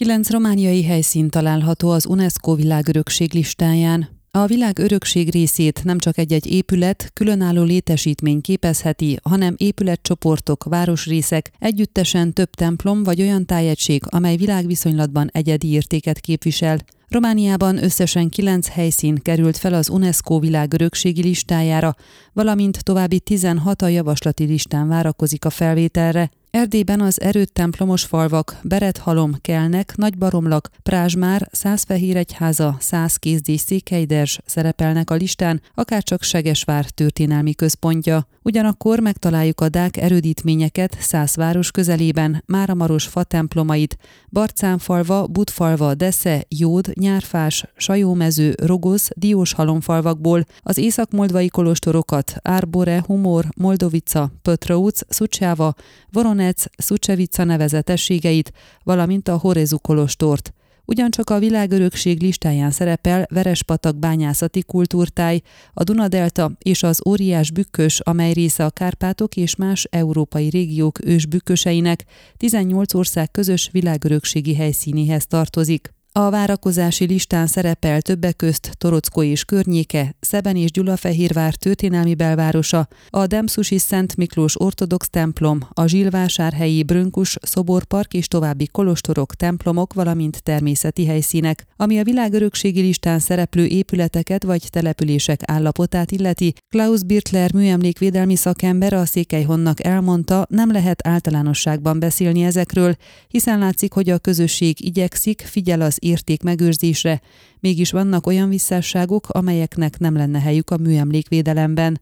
Kilenc romániai helyszín található az UNESCO világörökség listáján. A világ örökség részét nem csak egy-egy épület, különálló létesítmény képezheti, hanem épületcsoportok, városrészek, együttesen több templom vagy olyan tájegység, amely világviszonylatban egyedi értéket képvisel. Romániában összesen kilenc helyszín került fel az UNESCO világörökségi listájára, valamint további 16 a javaslati listán várakozik a felvételre. Erdélyben az erőt templomos falvak, Berethalom, Kelnek, Nagybaromlak, Prázsmár, Százfehéregyháza, Százkézdés Székelyders szerepelnek a listán, akárcsak Segesvár történelmi központja. Ugyanakkor megtaláljuk a dák erődítményeket Szászváros közelében, Máramaros fa templomait, Barcánfalva, Budfalva, Desze, Jód, Nyárfás, Sajómező, Rogoz, Dióshalomfalvakból, az észak-moldvai kolostorokat Árbore, Humor, Moldovica, Pötrauc, Szucsáva, Voron Donetsz, Szucsevica nevezetességeit, valamint a Horezu kolostort. Ugyancsak a világörökség listáján szerepel Verespatak bányászati kultúrtáj, a Dunadelta és az óriás bükkös, amely része a Kárpátok és más európai régiók ősbükköseinek 18 ország közös világörökségi helyszínéhez tartozik. A várakozási listán szerepel többek közt Torockó és környéke, Szeben és Gyulafehérvár történelmi belvárosa, a Demszusi Szent Miklós ortodox templom, a Zsilvásárhelyi Brönkus szoborpark és további kolostorok, templomok, valamint természeti helyszínek. Ami a világörökségi listán szereplő épületeket vagy települések állapotát illeti, Klaus Birtler műemlékvédelmi szakember a Székelyhonnak elmondta, nem lehet általánosságban beszélni ezekről, hiszen látszik, hogy a közösség igyekszik, figyel az érték megőrzésre, mégis vannak olyan visszásságok, amelyeknek nem lenne helyük a műemlékvédelemben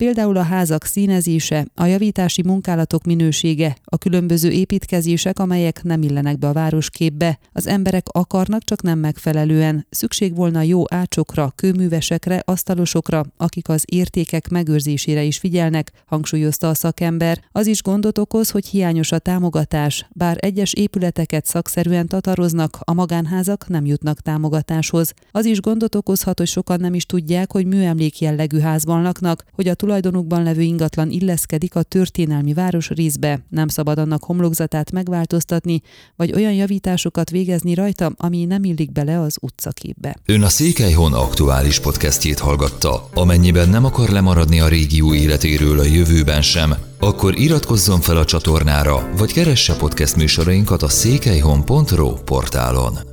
például a házak színezése, a javítási munkálatok minősége, a különböző építkezések, amelyek nem illenek be a városképbe. Az emberek akarnak, csak nem megfelelően. Szükség volna jó ácsokra, kőművesekre, asztalosokra, akik az értékek megőrzésére is figyelnek, hangsúlyozta a szakember. Az is gondot okoz, hogy hiányos a támogatás, bár egyes épületeket szakszerűen tataroznak, a magánházak nem jutnak támogatáshoz. Az is gondot okozhat, hogy sokan nem is tudják, hogy műemlék jellegű házban laknak, hogy a tulajdonukban levő ingatlan illeszkedik a történelmi város részbe, nem szabad annak homlokzatát megváltoztatni, vagy olyan javításokat végezni rajta, ami nem illik bele az utcaképbe. Ön a Székelyhon aktuális podcastjét hallgatta. Amennyiben nem akar lemaradni a régió életéről a jövőben sem, akkor iratkozzon fel a csatornára, vagy keresse podcast műsorainkat a székelyhon.pro portálon.